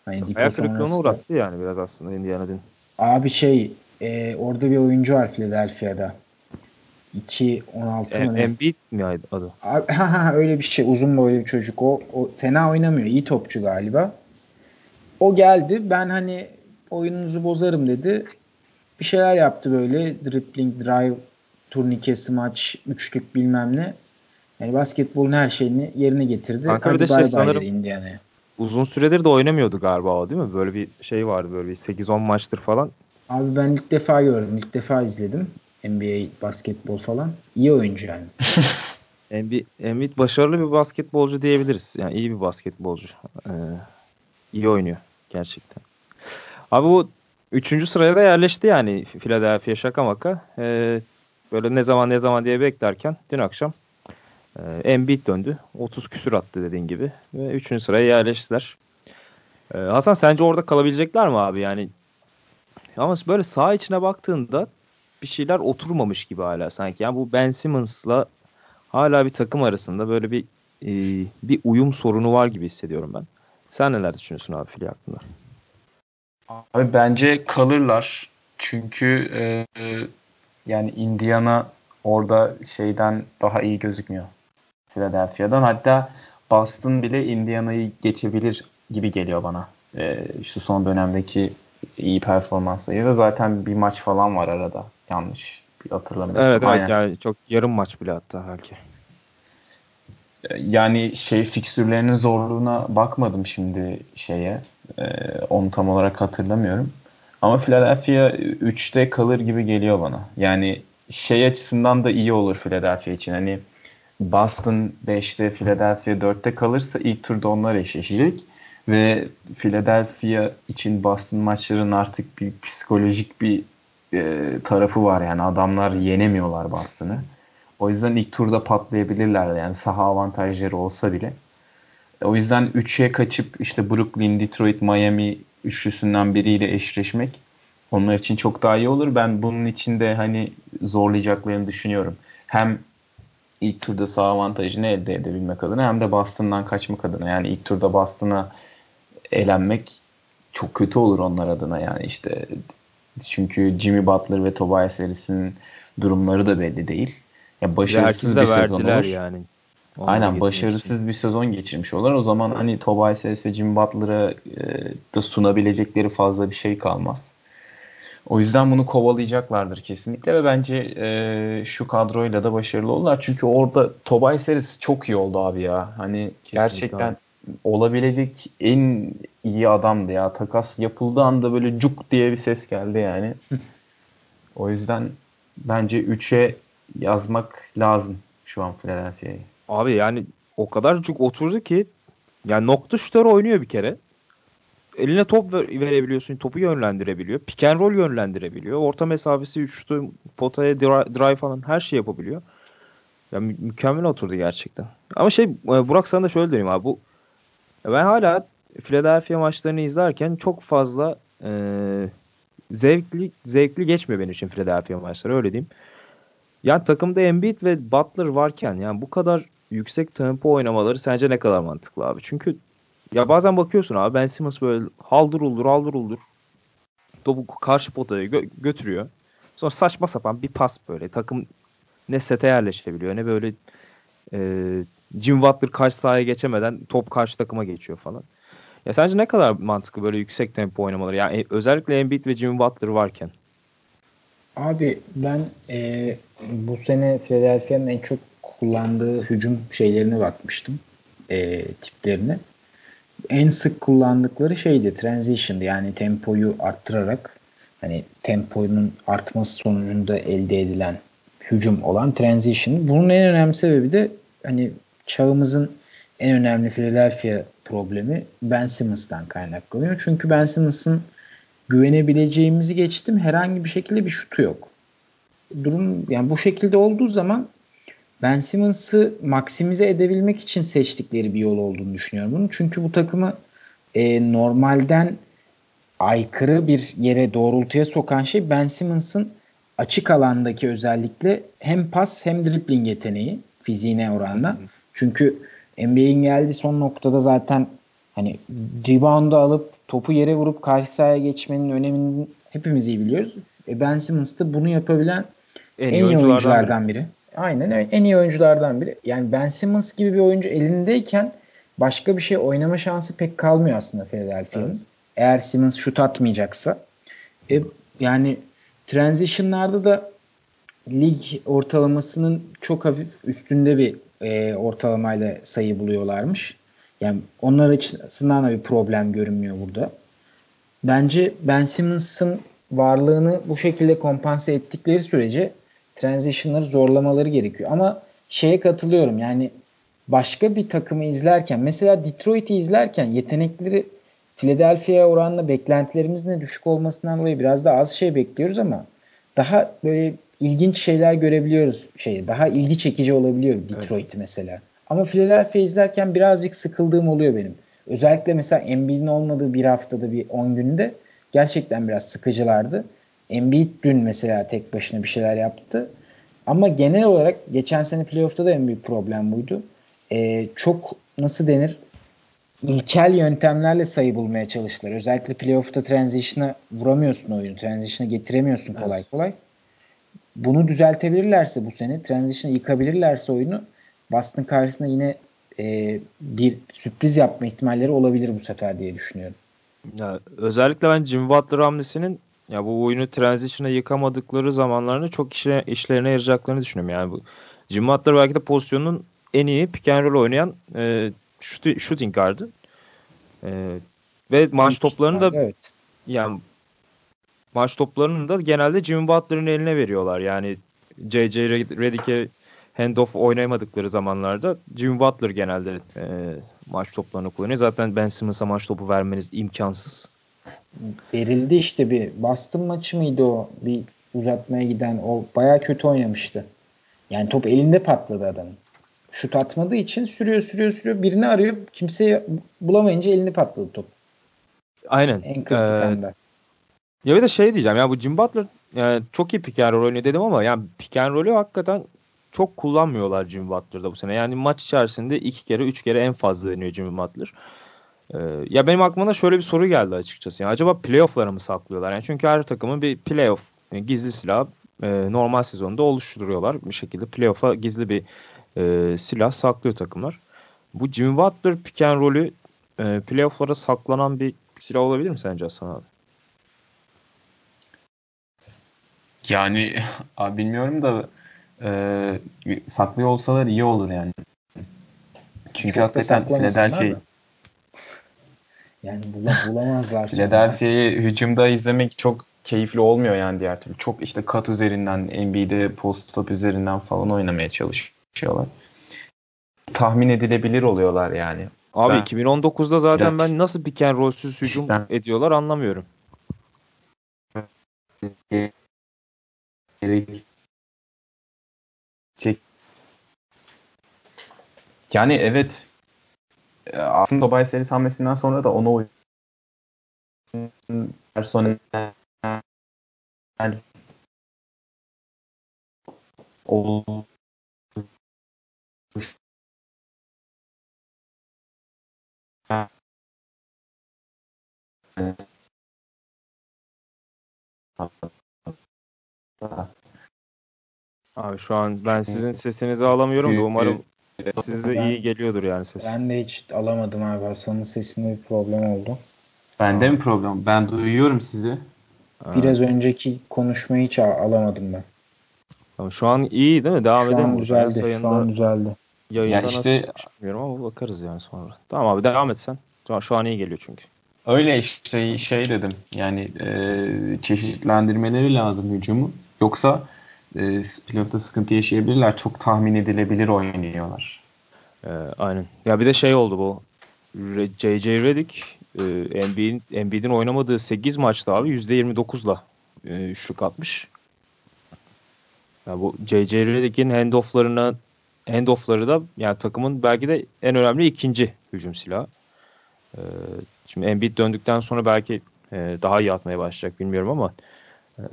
Hani Ayak kırıklığına uğrattı yani biraz aslında Indiana dün. Abi şey e, orada bir oyuncu var Philadelphia'da. 2-16 mı? Embiid mi adı? Abi, ha, ha, öyle bir şey. Uzun boylu bir çocuk. O, o fena oynamıyor. İyi topçu galiba. O geldi. Ben hani oyununuzu bozarım dedi. Bir şeyler yaptı böyle. Dribbling, drive, turnikesi, maç, üçlük bilmem ne. Yani basketbolun her şeyini yerine getirdi. Kanka Hadi bir de şey sanırım Indiana'ya. Uzun süredir de oynamıyordu galiba o değil mi? Böyle bir şey vardı böyle bir 8-10 maçtır falan. Abi ben ilk defa gördüm. İlk defa izledim. NBA basketbol falan. İyi oyuncu yani. Embiid, Embiid başarılı bir basketbolcu diyebiliriz. Yani iyi bir basketbolcu. Ee, iyi oynuyor gerçekten. Abi bu üçüncü sıraya da yerleşti yani Philadelphia şaka maka. Ee, böyle ne zaman ne zaman diye beklerken dün akşam e, Embiid döndü. 30 küsür attı dediğin gibi. Ve üçüncü sıraya yerleştiler. Ee, Hasan sence orada kalabilecekler mi abi? Yani ama böyle sağ içine baktığında bir şeyler oturmamış gibi hala sanki. Yani bu Ben Simmons'la hala bir takım arasında böyle bir e, bir uyum sorunu var gibi hissediyorum ben. Sen neler düşünüyorsun abi Fili hakkında? Abi bence kalırlar. Çünkü e, yani Indiana orada şeyden daha iyi gözükmüyor. Philadelphia'dan. Hatta Boston bile Indiana'yı geçebilir gibi geliyor bana. E, şu son dönemdeki iyi performansları. Zaten bir maç falan var arada. Yanlış hatırlamıyorsam. Evet, evet yani çok yarım maç bile hatta belki. Yani şey fikstürlerinin zorluğuna bakmadım şimdi şeye. Ee, onu tam olarak hatırlamıyorum. Ama Philadelphia 3'te kalır gibi geliyor bana. Yani şey açısından da iyi olur Philadelphia için. Hani Boston 5'te Philadelphia 4'te kalırsa ilk turda onlar eşleşecek ve Philadelphia için Boston maçlarının artık bir psikolojik bir e, tarafı var yani adamlar yenemiyorlar Boston'ı. O yüzden ilk turda patlayabilirler yani saha avantajları olsa bile. O yüzden 3'e kaçıp işte Brooklyn, Detroit, Miami üçlüsünden biriyle eşleşmek onlar için çok daha iyi olur. Ben bunun için de hani zorlayacaklarını düşünüyorum. Hem ilk turda saha avantajını elde edebilmek adına hem de Boston'dan kaçmak adına. Yani ilk turda Boston'a elenmek çok kötü olur onlar adına yani işte çünkü Jimmy Butler ve Tobias Harris'in durumları da belli değil. Ya başarısız bir sezon olur. Yani. Onu Aynen başarısız için. bir sezon geçirmiş olur. O zaman hani Tobias Harris ve Jimmy Butler'a e, da sunabilecekleri fazla bir şey kalmaz. O yüzden bunu kovalayacaklardır kesinlikle ve bence e, şu kadroyla da başarılı olurlar. Çünkü orada Tobias Harris çok iyi oldu abi ya. Hani kesinlikle gerçekten abi olabilecek en iyi adamdı ya. Takas yapıldığı anda böyle cuk diye bir ses geldi yani. o yüzden bence 3'e yazmak lazım şu an Philadelphia'yı. Abi yani o kadar cuk oturdu ki yani nokta şutör oynuyor bir kere. Eline top verebiliyorsun, topu yönlendirebiliyor. Pick and roll yönlendirebiliyor. Orta mesafesi, üçlü, potaya drive falan her şey yapabiliyor. Ya mü- mükemmel oturdu gerçekten. Ama şey Burak sana da şöyle diyeyim abi. Bu ben hala Philadelphia maçlarını izlerken çok fazla e, zevkli zevkli geçmiyor benim için Philadelphia maçları öyle diyeyim. Yani takımda Embiid ve Butler varken yani bu kadar yüksek tempo oynamaları sence ne kadar mantıklı abi? Çünkü ya bazen bakıyorsun abi Ben Simmons böyle haldır uldur haldır uldur topu karşı potaya gö- götürüyor. Sonra saçma sapan bir pas böyle takım ne sete yerleşebiliyor ne böyle e, Jim Butler karşı sahaya geçemeden top karşı takıma geçiyor falan. Ya sence ne kadar mantıklı böyle yüksek tempo oynamaları? Yani e, özellikle Embiid ve Jimmy Butler varken. Abi ben e, bu sene Philadelphia'nın en çok kullandığı hücum şeylerine bakmıştım. E, tiplerine. En sık kullandıkları şeydi transition'dı. Yani tempoyu arttırarak hani temponun artması sonucunda elde edilen hücum olan transition. Bunun en önemli sebebi de hani çağımızın en önemli Philadelphia problemi Ben Simmons'tan kaynaklanıyor. Çünkü Ben Simmons'ın güvenebileceğimizi geçtim herhangi bir şekilde bir şutu yok. Durum yani bu şekilde olduğu zaman Ben Simmons'ı maksimize edebilmek için seçtikleri bir yol olduğunu düşünüyorum bunu. Çünkü bu takımı e, normalden aykırı bir yere doğrultuya sokan şey Ben Simmons'ın açık alandaki özellikle hem pas hem dribbling yeteneği fiziğine oranla. Çünkü NBA'in geldiği son noktada zaten hani rebound'u alıp topu yere vurup karşı sahaya geçmenin önemini hepimiz iyi biliyoruz. E ben Simmons da bunu yapabilen en, en iyi oyunculardan, oyunculardan biri. biri. Aynen en iyi oyunculardan biri. Yani Ben Simmons gibi bir oyuncu elindeyken başka bir şey oynama şansı pek kalmıyor aslında Philadelphia'nın. Evet. Eğer Simmons şut atmayacaksa. E, yani transition'larda da lig ortalamasının çok hafif üstünde bir e, ortalamayla sayı buluyorlarmış. Yani onlar açısından da bir problem görünmüyor burada. Bence Ben Simmons'ın varlığını bu şekilde kompanse ettikleri sürece transition'ları zorlamaları gerekiyor. Ama şeye katılıyorum yani başka bir takımı izlerken mesela Detroit'i izlerken yetenekleri Philadelphia oranla beklentilerimizin de düşük olmasından dolayı biraz da az şey bekliyoruz ama daha böyle ilginç şeyler görebiliyoruz. Şey, daha ilgi çekici olabiliyor Detroit evet. mesela. Ama Philadelphia izlerken birazcık sıkıldığım oluyor benim. Özellikle mesela Embiid'in olmadığı bir haftada bir 10 günde gerçekten biraz sıkıcılardı. Embiid dün mesela tek başına bir şeyler yaptı. Ama genel olarak geçen sene playoff'ta da en büyük problem buydu. Ee, çok nasıl denir ilkel yöntemlerle sayı bulmaya çalıştılar. Özellikle playoff'ta transition'a vuramıyorsun oyunu. Transition'a getiremiyorsun kolay evet. kolay. Bunu düzeltebilirlerse bu sene transition'ı yıkabilirlerse oyunu Boston karşısında yine e, bir sürpriz yapma ihtimalleri olabilir bu sefer diye düşünüyorum. Ya, özellikle ben Jim Butler hamlesinin ya bu oyunu transition'a yıkamadıkları zamanlarında çok işe, işlerine yarayacaklarını düşünüyorum. Yani bu Jim Butler belki de pozisyonun en iyi pick and roll oynayan e, shooting guard'ı. E, ve maç toplarını da evet. yani maç toplarını da genelde Jimmy Butler'ın eline veriyorlar. Yani J.J. Redick'e handoff oynayamadıkları zamanlarda Jimmy Butler genelde e, maç toplarını kullanıyor. Zaten Ben Simmons'a maç topu vermeniz imkansız. Verildi işte bir Boston maçı mıydı o? Bir uzatmaya giden o baya kötü oynamıştı. Yani top elinde patladı adamın. Şut atmadığı için sürüyor sürüyor sürüyor. Birini arıyor. Kimseyi bulamayınca elini patladı top. Aynen. En kritik ee, anda. Ya bir de şey diyeceğim ya bu Jim Butler yani çok iyi pick and roll oynuyor dedim ama yani pick and roll'ü hakikaten çok kullanmıyorlar Jim Butler'da bu sene. Yani maç içerisinde iki kere üç kere en fazla deniyor Jim Butler. Ee, ya benim aklıma da şöyle bir soru geldi açıkçası. Yani acaba playoff'lara mı saklıyorlar? Yani çünkü her takımın bir playoff yani gizli silah e, normal sezonda oluşturuyorlar. Bir şekilde playoff'a gizli bir e, silah saklıyor takımlar. Bu Jimmy Butler pick and roll'ü e, playoff'lara saklanan bir silah olabilir mi sence Hasan abi? Yani abi bilmiyorum da e, saklıyor olsalar iyi olur yani. Çünkü Çok hakikaten Philadelphia yani bulamazlar. Philadelphia'yı hücumda izlemek çok keyifli olmuyor yani diğer türlü. Çok işte kat üzerinden, NBA'de post-up üzerinden falan oynamaya çalışıyorlar. Tahmin edilebilir oluyorlar yani. Abi ben, 2019'da zaten biraz, ben nasıl pick and rollsüz hücum ben, ediyorlar anlamıyorum. Yani evet aslında Tobias Harris hamlesinden sonra da onu personel olmuş Abi şu an ben sizin sesinizi alamıyorum da umarım sizde iyi geliyordur yani ses. Ben de hiç alamadım abi. Hasan'ın sesinde bir problem oldu. Bende mi problem? Ben duyuyorum sizi. Biraz ha. önceki konuşmayı hiç alamadım ben. Tamam, şu an iyi değil mi? Devam şu edelim. An düzeldi. Şu an düzeldi. Ya işte, bilmiyorum ama bakarız yani sonra. Tamam abi devam et sen. Şu an iyi geliyor çünkü. Öyle işte şey dedim. Yani e, çeşitlendirmeleri lazım hücumu. Yoksa e, playoff'ta sıkıntı yaşayabilirler. Çok tahmin edilebilir oynuyorlar. E, aynen. Ya bir de şey oldu bu. J.J. Redick e, Embiid'in oynamadığı 8 maçta abi %29'la e, şut atmış. Ya bu J.J. Redick'in handoff'larına handoff'ları da yani takımın belki de en önemli ikinci hücum silahı. Ee, şimdi Embiid döndükten sonra belki e, daha iyi atmaya başlayacak bilmiyorum ama e,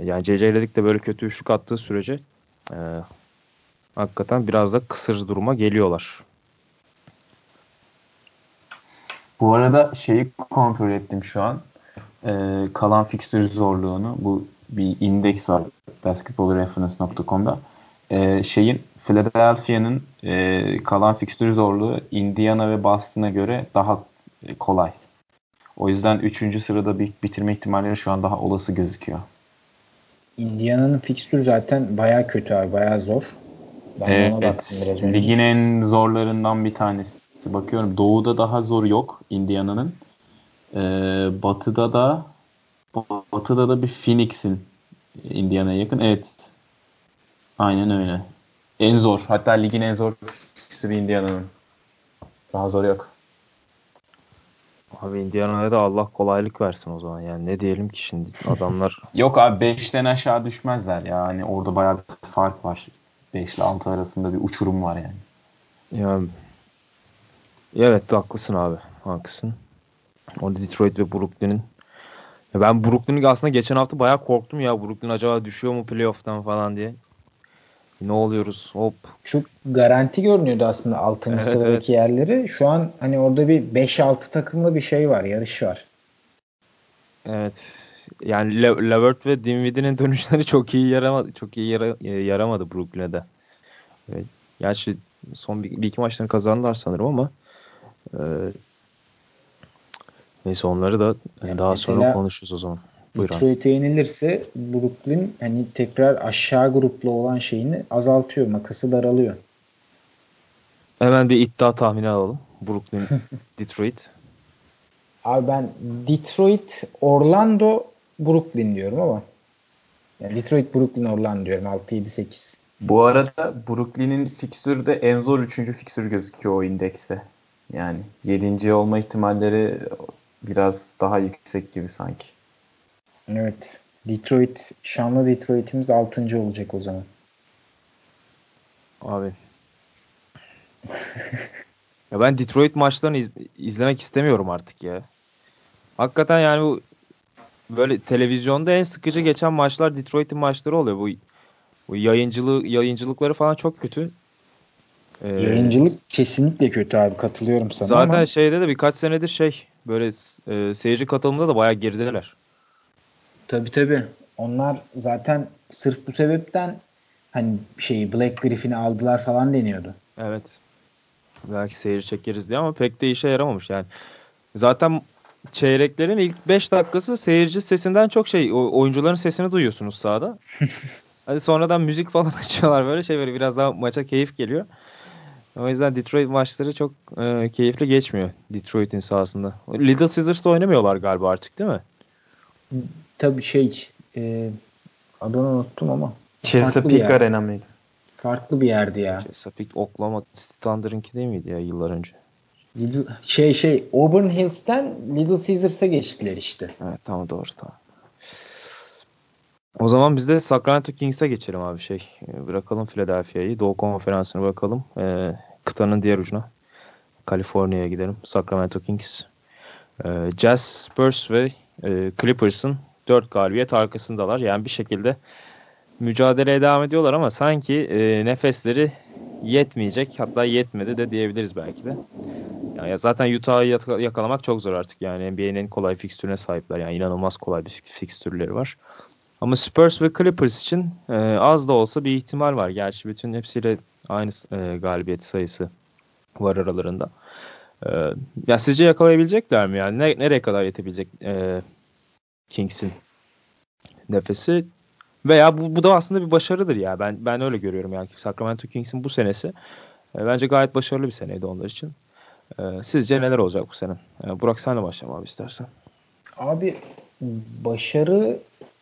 yani CC Redick de böyle kötü üçlük attığı sürece e, hakikaten biraz da kısır duruma geliyorlar. Bu arada şeyi kontrol ettim şu an. Ee, kalan fikstür zorluğunu. Bu bir indeks var basketballreference.com'da. Ee, şeyin Philadelphia'nın e, kalan fikstür zorluğu Indiana ve Boston'a göre daha kolay. O yüzden 3. sırada bitirme ihtimalleri şu an daha olası gözüküyor. Indiana'nın fikstürü zaten baya kötü abi, baya zor. Ben evet. Ligin en zorlarından bir tanesi. Bakıyorum doğuda daha zor yok Indiana'nın. Ee, batıda da batıda da bir Phoenix'in Indiana'ya yakın. Evet. Aynen öyle. En zor. Hatta ligin en zor bir Indiana'nın. Daha zor yok. Abi Indiana'ya da Allah kolaylık versin o zaman. Yani ne diyelim ki şimdi adamlar. yok abi 5'ten aşağı düşmezler ya. Hani orada bayağı bir fark var. 5 ile 6 arasında bir uçurum var yani. Yani evet haklısın abi. Haklısın. Orada Detroit ve Brooklyn'in ben Brooklyn'in aslında geçen hafta bayağı korktum ya. Brooklyn acaba düşüyor mu playoff'tan falan diye. Ne oluyoruz? Hop. Çok garanti görünüyordu aslında 6. Evet, sıradaki evet. yerleri. Şu an hani orada bir 5-6 takımlı bir şey var, yarış var. Evet. Yani Le- Levert ve Dinwiddie'nin dönüşleri çok iyi yaramadı. Çok iyi yara- yaramadı Brooklyn'e Evet. Gerçi son bir, bir iki maçlarını kazandılar sanırım ama e, neyse onları da yani daha sonra konuşuruz o zaman. Detroit'e yenilirse Brooklyn hani tekrar aşağı gruplu olan şeyini azaltıyor. Makası daralıyor. Hemen bir iddia tahmini alalım. Brooklyn, Detroit. Abi ben Detroit, Orlando, Brooklyn diyorum ama yani Detroit, Brooklyn, Orlando diyorum 6-7-8. Bu arada Brooklyn'in fikstürü de en zor üçüncü fikstür gözüküyor o indekste. Yani yedinci olma ihtimalleri biraz daha yüksek gibi sanki. Evet. Detroit, şanlı Detroit'imiz 6. olacak o zaman. Abi. ya ben Detroit maçlarını iz, izlemek istemiyorum artık ya. Hakikaten yani bu böyle televizyonda en sıkıcı geçen maçlar Detroit'in maçları oluyor. Bu bu yayıncılığı yayıncılıkları falan çok kötü. Ee, Yayıncılık kesinlikle kötü abi katılıyorum sana zaten ama. şeyde de birkaç senedir şey böyle e, seyirci katılımında da bayağı gerideler. Tabi tabi. Onlar zaten sırf bu sebepten hani şeyi Black Griffin'i aldılar falan deniyordu. Evet. Belki seyirci çekeriz diye ama pek de işe yaramamış yani. Zaten çeyreklerin ilk 5 dakikası seyirci sesinden çok şey oyuncuların sesini duyuyorsunuz sahada. Hadi sonradan müzik falan açıyorlar böyle şey böyle biraz daha maça keyif geliyor. O yüzden Detroit maçları çok e, keyifli geçmiyor Detroit'in sahasında. Little Caesars'ta oynamıyorlar galiba artık değil mi? Tabii şey e, adını unuttum ama. Chesapeake Arena mıydı? Farklı bir yerdi ya. Chesapeake Oklahoma City Thunder'ınki değil miydi ya yıllar önce? Little, şey şey Auburn Hills'ten Little Caesars'a geçtiler işte. Evet tamam doğru tamam. O zaman biz de Sacramento Kings'e geçelim abi şey. E, bırakalım Philadelphia'yı. Doğu Konferansı'na bakalım. Ee, kıtanın diğer ucuna. Kaliforniya'ya gidelim. Sacramento Kings. Ee, Jazz, Spurs ve e, Clippers'ın 4 galibiyet arkasındalar. Yani bir şekilde mücadeleye devam ediyorlar ama sanki e, nefesleri yetmeyecek. Hatta yetmedi de diyebiliriz belki de. Yani zaten Utah'ı yakalamak çok zor artık. Yani NBA'nin en kolay fikstürüne sahipler. Yani inanılmaz kolay bir fikstürleri var. Ama Spurs ve Clippers için e, az da olsa bir ihtimal var. Gerçi bütün hepsiyle aynı e, galibiyet sayısı var aralarında. E, ya sizce yakalayabilecekler mi? Yani ne, nereye kadar yetebilecek e, Kings'in nefesi? Veya bu, bu da aslında bir başarıdır ya. Ben ben öyle görüyorum yani. Sacramento Kings'in bu senesi e, bence gayet başarılı bir seneydi onlar için. E, sizce neler olacak bu sene? E, Burak senle başlama abi istersen. Abi başarı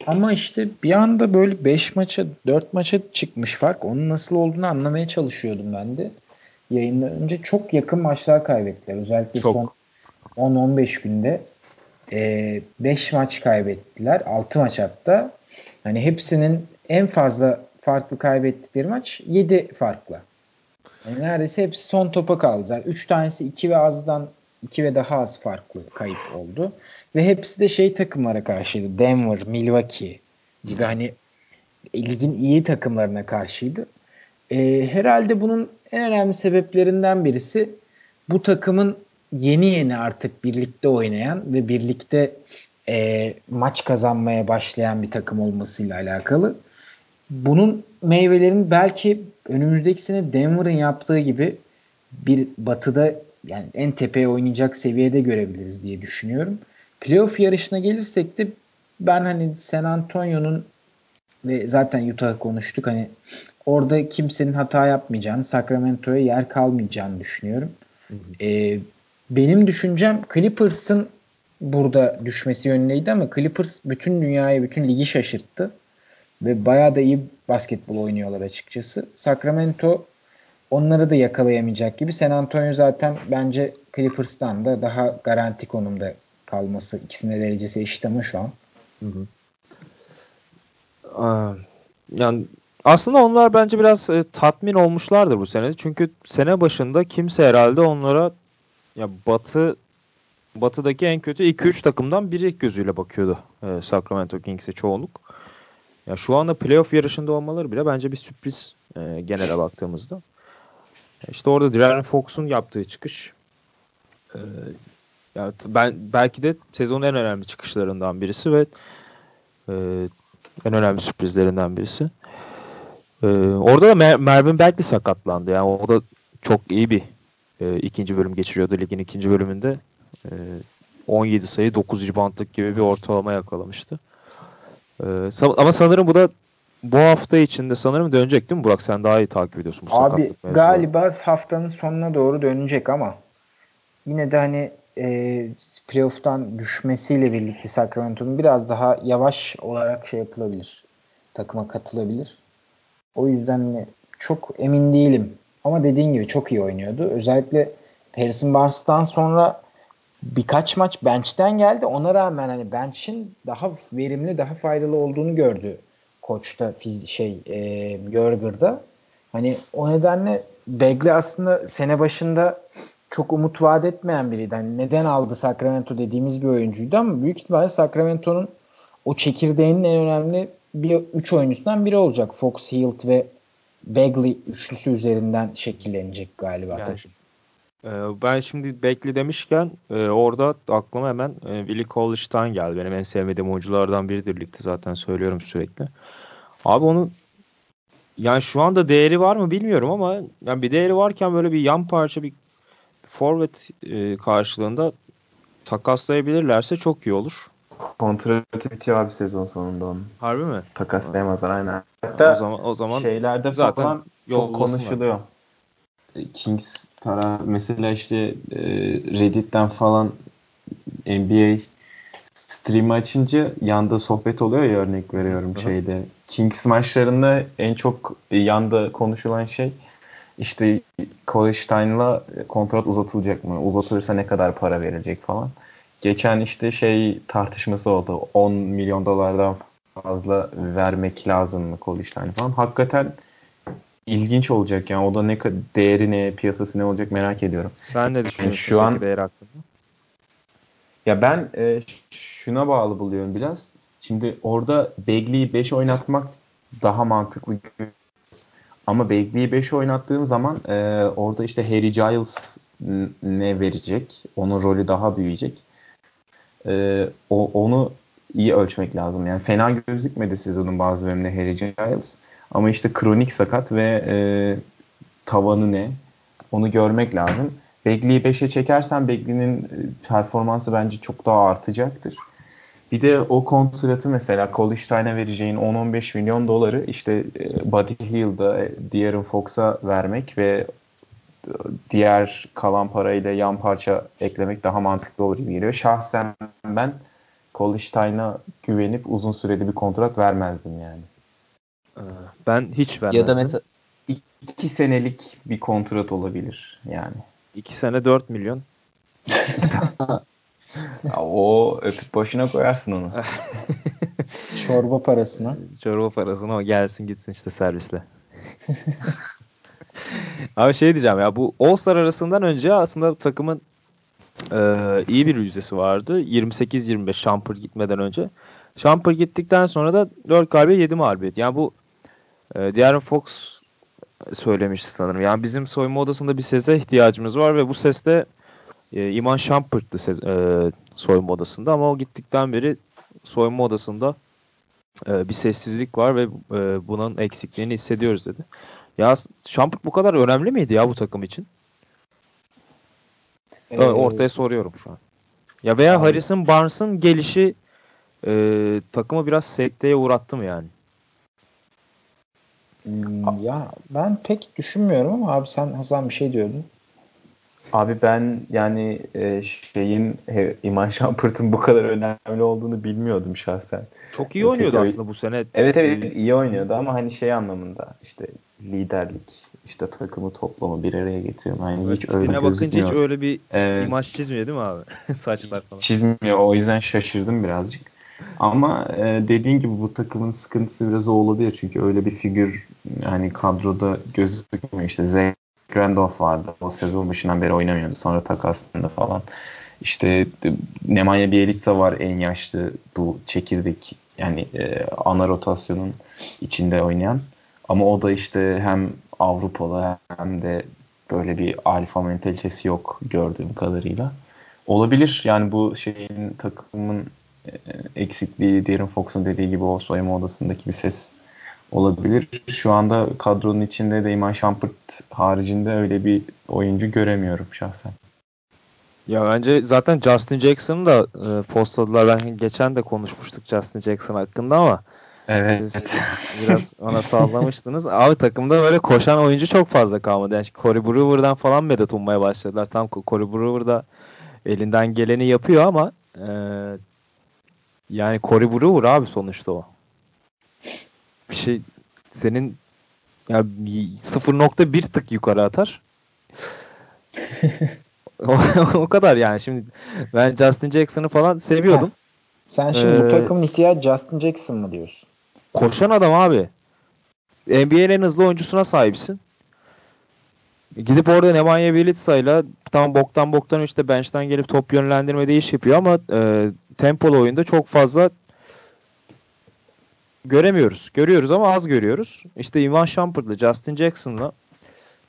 ama işte bir anda böyle 5 maça 4 maça çıkmış fark. Onun nasıl olduğunu anlamaya çalışıyordum ben de. Yayından önce çok yakın maçlar kaybettiler. Özellikle çok. son 10-15 günde 5 e, maç kaybettiler. 6 maç hatta. Hani hepsinin en fazla farklı kaybettikleri maç 7 farkla. Yani neredeyse hepsi son topa kaldı. Zaten 3 tanesi 2 ve azdan iki ve daha az farklı kayıp oldu. Ve hepsi de şey takımlara karşıydı. Denver, Milwaukee gibi hani ligin iyi takımlarına karşıydı. E, herhalde bunun en önemli sebeplerinden birisi bu takımın yeni yeni artık birlikte oynayan ve birlikte e, maç kazanmaya başlayan bir takım olmasıyla alakalı. Bunun meyvelerini belki önümüzdeki sene Denver'ın yaptığı gibi bir batıda yani en tepeye oynayacak seviyede görebiliriz diye düşünüyorum. Playoff yarışına gelirsek de ben hani San Antonio'nun ve zaten Utah'ı konuştuk hani orada kimsenin hata yapmayacağını, Sacramento'ya yer kalmayacağını düşünüyorum. Hı hı. Ee, benim düşüncem Clippers'ın burada düşmesi yönündeydi ama Clippers bütün dünyayı, bütün ligi şaşırttı. Ve bayağı da iyi basketbol oynuyorlar açıkçası. Sacramento onları da yakalayamayacak gibi. San Antonio zaten bence Clippers'tan da daha garanti konumda kalması. İkisinin derecesi eşit ama şu an. Hı hı. Yani aslında onlar bence biraz e, tatmin olmuşlardır bu sene. Çünkü sene başında kimse herhalde onlara ya Batı Batı'daki en kötü 2-3 takımdan biri gözüyle bakıyordu e, Sacramento Kings'e çoğunluk. Ya şu anda playoff yarışında olmaları bile bence bir sürpriz e, genele baktığımızda. İşte orada Darren Fox'un yaptığı çıkış e, yani ben belki de sezonun en önemli çıkışlarından birisi ve e, en önemli sürprizlerinden birisi. E, orada da Mer Mervin Bagley sakatlandı. Yani o da çok iyi bir e, ikinci bölüm geçiriyordu ligin ikinci bölümünde. E, 17 sayı 9 reboundlık gibi bir ortalama yakalamıştı. E, ama sanırım bu da bu hafta içinde sanırım dönecek değil mi Burak? Sen daha iyi takip ediyorsun bu Abi galiba haftanın sonuna doğru dönecek ama yine de hani e, playoff'tan düşmesiyle birlikte Sacramento'nun biraz daha yavaş olarak şey yapılabilir. Takıma katılabilir. O yüzden hani çok emin değilim. Ama dediğin gibi çok iyi oynuyordu. Özellikle Harrison Barnes'tan sonra birkaç maç bench'ten geldi. Ona rağmen hani bench'in daha verimli, daha faydalı olduğunu gördü koçta şey e, Görgır'da. Hani o nedenle Begle aslında sene başında çok umut vaat etmeyen biriydi. Hani neden aldı Sacramento dediğimiz bir oyuncuydu ama büyük ihtimalle Sacramento'nun o çekirdeğinin en önemli bir üç oyuncusundan biri olacak. Fox, Hilt ve Bagley üçlüsü üzerinden şekillenecek galiba. Yani, e, ben şimdi Bagley demişken e, orada aklıma hemen e, Willie Cauley-Stein geldi. Benim en sevmediğim oyunculardan biridir ligde zaten söylüyorum sürekli. Abi onun yani şu anda değeri var mı bilmiyorum ama yani bir değeri varken böyle bir yan parça bir forvet e, karşılığında takaslayabilirlerse çok iyi olur. Kontratı bitiyor abi sezon sonunda onun. Harbi mi? Takaslayamazlar aynen. Hatta o zaman o zaman şeylerde zaten falan çok konuşuluyor. Kings taraf mesela işte e, Reddit'ten falan NBA stream açınca yanda sohbet oluyor ya örnek veriyorum Hı-hı. şeyde. Kings maçlarında en çok yanda konuşulan şey işte Kolestein'la kontrat uzatılacak mı? Uzatılırsa ne kadar para verecek falan. Geçen işte şey tartışması oldu. 10 milyon dolardan fazla vermek lazım mı Kolestein falan. Hakikaten ilginç olacak yani. O da ne değeri ne, piyasası ne olacak merak ediyorum. Sen ne düşünüyorsun yani şu an değer hakkında? Ya ben e, şuna bağlı buluyorum biraz. Şimdi orada Begley'i 5 oynatmak daha mantıklı ama Bagley'i 5 oynattığın zaman e, orada işte Harry Giles ne verecek? Onun rolü daha büyüyecek. E, o, onu iyi ölçmek lazım. Yani fena gözükmedi sezonun bazı bölümünde Harry Giles. Ama işte kronik sakat ve e, tavanı ne? Onu görmek lazım. Bagley'i 5'e çekersen Bagley'nin performansı bence çok daha artacaktır. Bir de o kontratı mesela Kolistein'e vereceğin 10-15 milyon doları işte e, Buddy Hield'a, e, De'Aaron Fox'a vermek ve e, diğer kalan parayla yan parça eklemek daha mantıklı olur gibi geliyor. Şahsen ben Kolistein'a güvenip uzun süreli bir kontrat vermezdim yani. Ben hiç vermezdim. Ya da mesela iki senelik bir kontrat olabilir yani. İki sene 4 milyon. o öpüp başına koyarsın onu. Çorba parasına. Çorba parasına o gelsin gitsin işte servisle. Abi şey diyeceğim ya bu All-Star arasından önce aslında takımın Ee, iyi bir yüzdesi vardı. 28-25 Shumpert gitmeden önce. Shumpert gittikten sonra da 4 galibiyet 7 mağlubiyet. Yani bu e, Darren Fox söylemiş sanırım. Yani bizim soyunma odasında bir sese ihtiyacımız var ve bu seste e, Iman Shumpert'tı ses, e, soyunma odasında ama o gittikten beri soyunma odasında e, bir sessizlik var ve e, bunun eksikliğini hissediyoruz dedi. Ya Shumpert bu kadar önemli miydi ya bu takım için? Ee, Ortaya soruyorum şu an. Ya veya abi. Harrison Barnes'ın gelişi e, takımı biraz sekteye uğrattı mı yani? Hmm, ya ben pek düşünmüyorum ama abi sen Hasan bir şey diyordun. Abi ben yani e, şeyin İman Şampırt'ın bu kadar önemli olduğunu bilmiyordum şahsen. Çok iyi oynuyordu Peki, aslında bu sene. Evet evet iyi oynuyordu ama hani şey anlamında işte liderlik, işte takımı toplama bir araya getirme. Yani evet, hiç öyle bakınca hiç öyle bir evet. imaj çizmiyor değil mi abi? Saçlar falan. Çizmiyor. O yüzden şaşırdım birazcık. Ama e, dediğin gibi bu takımın sıkıntısı biraz o olabilir. Çünkü öyle bir figür hani kadroda gözükmüyor. İşte Randolph vardı. O sezon başından beri oynamıyordu. Sonra takaslandı falan. İşte Nemanja Bjelica var en yaşlı bu çekirdek yani e, ana rotasyonun içinde oynayan. Ama o da işte hem Avrupalı hem de böyle bir alfa mentalitesi yok gördüğüm kadarıyla. Olabilir yani bu şeyin takımın e, eksikliği Darren Fox'un dediği gibi o soyunma odasındaki bir ses olabilir. Şu anda kadronun içinde de Iman Shumpert haricinde öyle bir oyuncu göremiyorum şahsen. Ya bence zaten Justin Jackson'ı da e, postladılar. Ben geçen de konuşmuştuk Justin Jackson hakkında ama Evet. Siz biraz ona sallamıştınız. Abi takımda böyle koşan oyuncu çok fazla kalmadı. Yani Corey Brewer'dan falan medet ummaya başladılar. Tam Corey Brewer da elinden geleni yapıyor ama e, yani Corey Brewer abi sonuçta o. Bir şey senin ya 0.1 tık yukarı atar. o, o kadar yani. Şimdi ben Justin Jackson'ı falan seviyordum. Sen şimdi ee, bu takımın ihtiyacı Justin Jackson mı diyorsun? Koşan adam abi. NBA'nin en hızlı oyuncusuna sahipsin. Gidip orada Nemanja Bjelica tam boktan boktan işte bench'ten gelip top yönlendirmede iş yapıyor ama e, tempolu oyunda çok fazla göremiyoruz. Görüyoruz ama az görüyoruz. İşte Ivan Shumpert'la Justin Jackson'la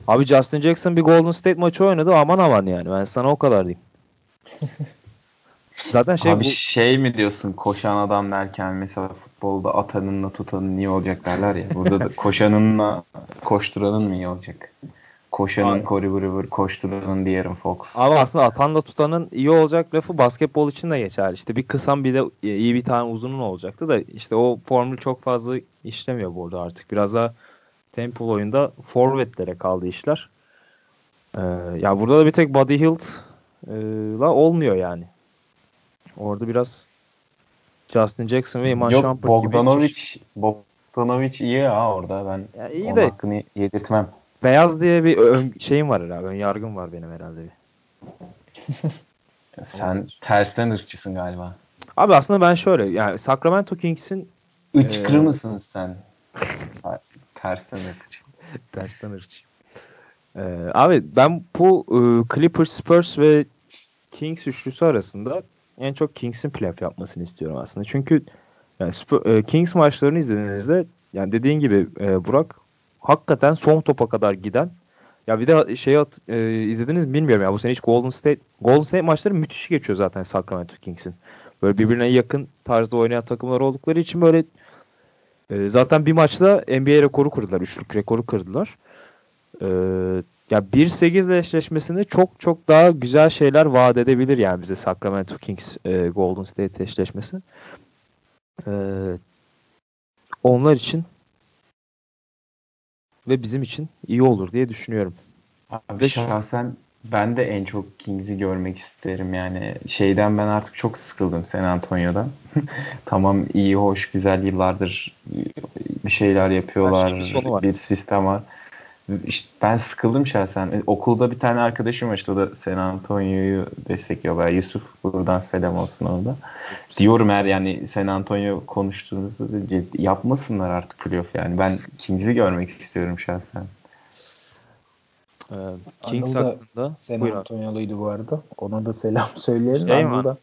abi Justin Jackson bir Golden State maçı oynadı aman aman yani ben sana o kadar diyeyim. Zaten şey Abi bu... şey mi diyorsun koşan adam derken mesela futbolda atanınla tutanın iyi olacak derler ya. Burada da koşanınla koşturanın mı iyi olacak? Koşanın Abi. Corey Brewer, koşturanın De'Aaron Fox. Abi aslında atanla tutanın iyi olacak lafı basketbol için de geçer. İşte bir kısan bir de iyi bir tane uzunun olacaktı da işte o formül çok fazla işlemiyor burada artık. Biraz daha tempo oyunda forvetlere kaldı işler. Ee, ya burada da bir tek Buddy Hield la olmuyor yani. Orada biraz Justin Jackson ve Iman Yok, Shumpert Bogdanovic, gibi. Bogdanovic iyi ha orada. Ben ya iyi de, hakkını yedirtmem. Beyaz diye bir ön, şeyim var herhalde. Ön yargım var benim herhalde. Bir. Sen tersten ırkçısın galiba. Abi aslında ben şöyle yani Sacramento Kings'in Içkırı e, mısın sen? tersten ırkçı. tersten ırkçı. Ee, abi ben bu e, Clippers, Spurs ve Kings üçlüsü arasında en çok Kings'in playoff yapmasını istiyorum aslında. Çünkü yani e, Kings maçlarını izlediğinizde yani dediğin gibi e, Burak hakikaten son topa kadar giden ya bir de şey at, e, izlediniz mi bilmiyorum ya bu sene hiç Golden State Golden State maçları müthiş geçiyor zaten Sacramento Kings'in. Böyle birbirine yakın tarzda oynayan takımlar oldukları için böyle e, zaten bir maçta NBA rekoru kırdılar. Üçlük rekoru kırdılar. E, ya 1-8 eşleşmesinde çok çok daha güzel şeyler vaat edebilir yani bize Sacramento Kings e, Golden State eşleşmesi. E, onlar için ve bizim için iyi olur diye düşünüyorum. Abi şahsen ben de en çok Kings'i görmek isterim yani. Şeyden ben artık çok sıkıldım San Antonio'dan. tamam iyi, hoş, güzel yıllardır bir şeyler yapıyorlar. Bir, bir sistem var işte ben sıkıldım şahsen. E, okulda bir tane arkadaşım var işte o da San Antonio'yu destekliyor. Bayağı Yusuf buradan selam olsun orada. Diyorum eğer yani San Antonio konuştuğunuzda yapmasınlar artık playoff yani. Ben Kings'i görmek istiyorum şahsen. Ee, Kings Anıl da hakkında San. Antonioluydu bu arada. Ona da selam söyleyelim. Şey mi? Anıl da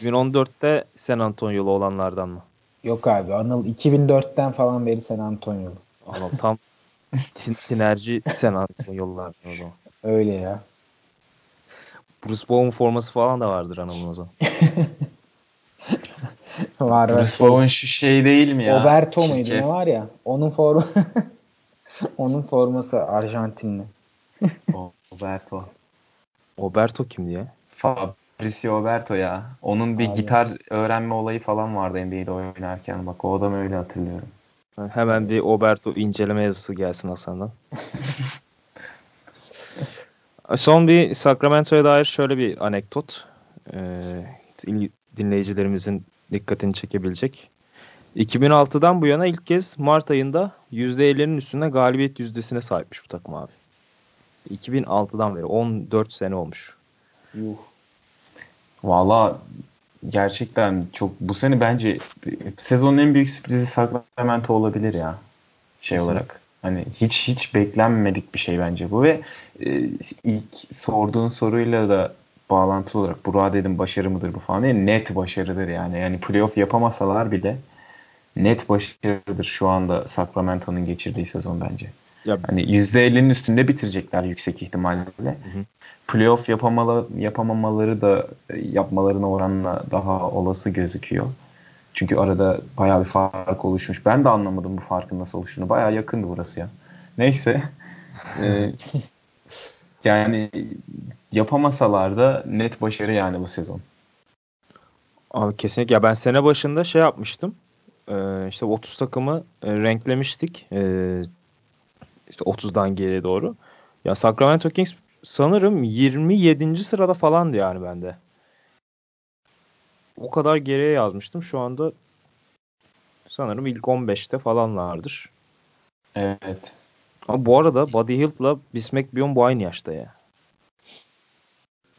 2014'te San Antonio'lu olanlardan mı? Yok abi Anıl 2004'ten falan beri San Antonio'lu. Anıl tam tin, tinerci San Antonio'lulardan o zaman. Öyle ya. Bruce Bowen forması falan da vardır Anıl'ın o zaman. var var. Bruce Bowen şu şey değil mi ya? Oberto muydu Şirket. ne var ya? Onun forma onun forması Arjantinli. Oberto. Oberto kimdi ya? Fabrizio Oberto ya. Onun bir Abi. gitar öğrenme olayı falan vardı NBA'de oynarken. Bak o adamı öyle hatırlıyorum. Hemen bir Oberto inceleme yazısı gelsin Hasan'dan. Son bir Sacramento'ya dair şöyle bir anekdot. Ee, il- dinleyicilerimizin dikkatini çekebilecek. 2006'dan bu yana ilk kez Mart ayında %50'nin üstünde galibiyet yüzdesine sahipmiş bu takım abi. 2006'dan beri 14 sene olmuş. Yuh. Valla gerçekten çok bu sene bence sezonun en büyük sürprizi Sacramento olabilir ya. Şey Kesinlikle. olarak. Hani hiç hiç beklenmedik bir şey bence bu ve e, ilk sorduğun soruyla da bağlantılı olarak Burak'a dedim başarı mıdır bu falan diye net başarıdır yani. Yani playoff yapamasalar bile net başarıdır şu anda Sacramento'nun geçirdiği sezon bence. Ya Hani %50'nin üstünde bitirecekler yüksek ihtimalle. hı. Playoff yapamalı, yapamamaları da e, yapmalarına oranla daha olası gözüküyor. Çünkü arada bayağı bir fark oluşmuş. Ben de anlamadım bu farkın nasıl oluştuğunu. Bayağı yakındı burası ya. Neyse. Ee, yani yapamasalar da net başarı yani bu sezon. Abi kesinlikle. Ya ben sene başında şey yapmıştım. Ee, işte 30 takımı e, renklemiştik. Ee, işte 30'dan geriye doğru. Ya Sacramento Kings sanırım 27. sırada falandı yani bende. O kadar geriye yazmıştım. Şu anda sanırım ilk 15'te falanlardır. Evet. Ama bu arada Buddy Hield'la Bismack Bion bu aynı yaşta ya.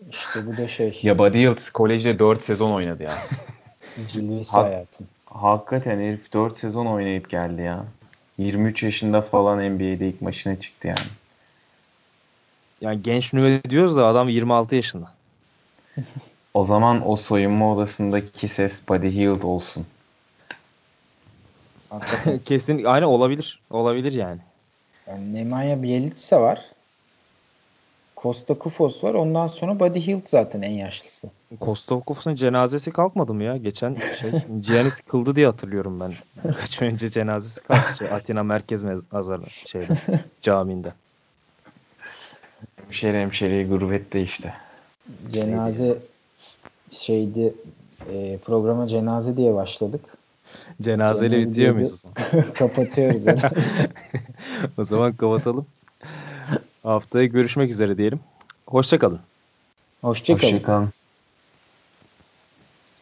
İşte bu da şey. Ya Buddy Hield kolejde 4 sezon oynadı ya. Cilvesi Hak- hayatın. Hakikaten herif 4 sezon oynayıp geldi ya. 23 yaşında falan NBA'de ilk maçına çıktı yani. Yani genç nüve diyoruz da adam 26 yaşında. O zaman o soyunma odasındaki ses Buddy Hield olsun. Kesin aynı olabilir. Olabilir yani. Yani Nemanja Bjelica var. Costa Kufos var. Ondan sonra Buddy Hield zaten en yaşlısı. Kostovkovs'un cenazesi kalkmadı mı ya? Geçen şey Giannis kıldı diye hatırlıyorum ben. Kaç önce cenazesi kalktı. Şey, Atina Merkez Mezarı şeyde caminde. Hemşeri hemşeri gurbette işte. Cenaze şeydi e, programa cenaze diye başladık. Cenazeyle Cenaze bitiyor muyuz? Kapatıyoruz. o zaman kapatalım. Haftaya görüşmek üzere diyelim. Hoşçakalın. Hoşçakalın. Hoşçakalın.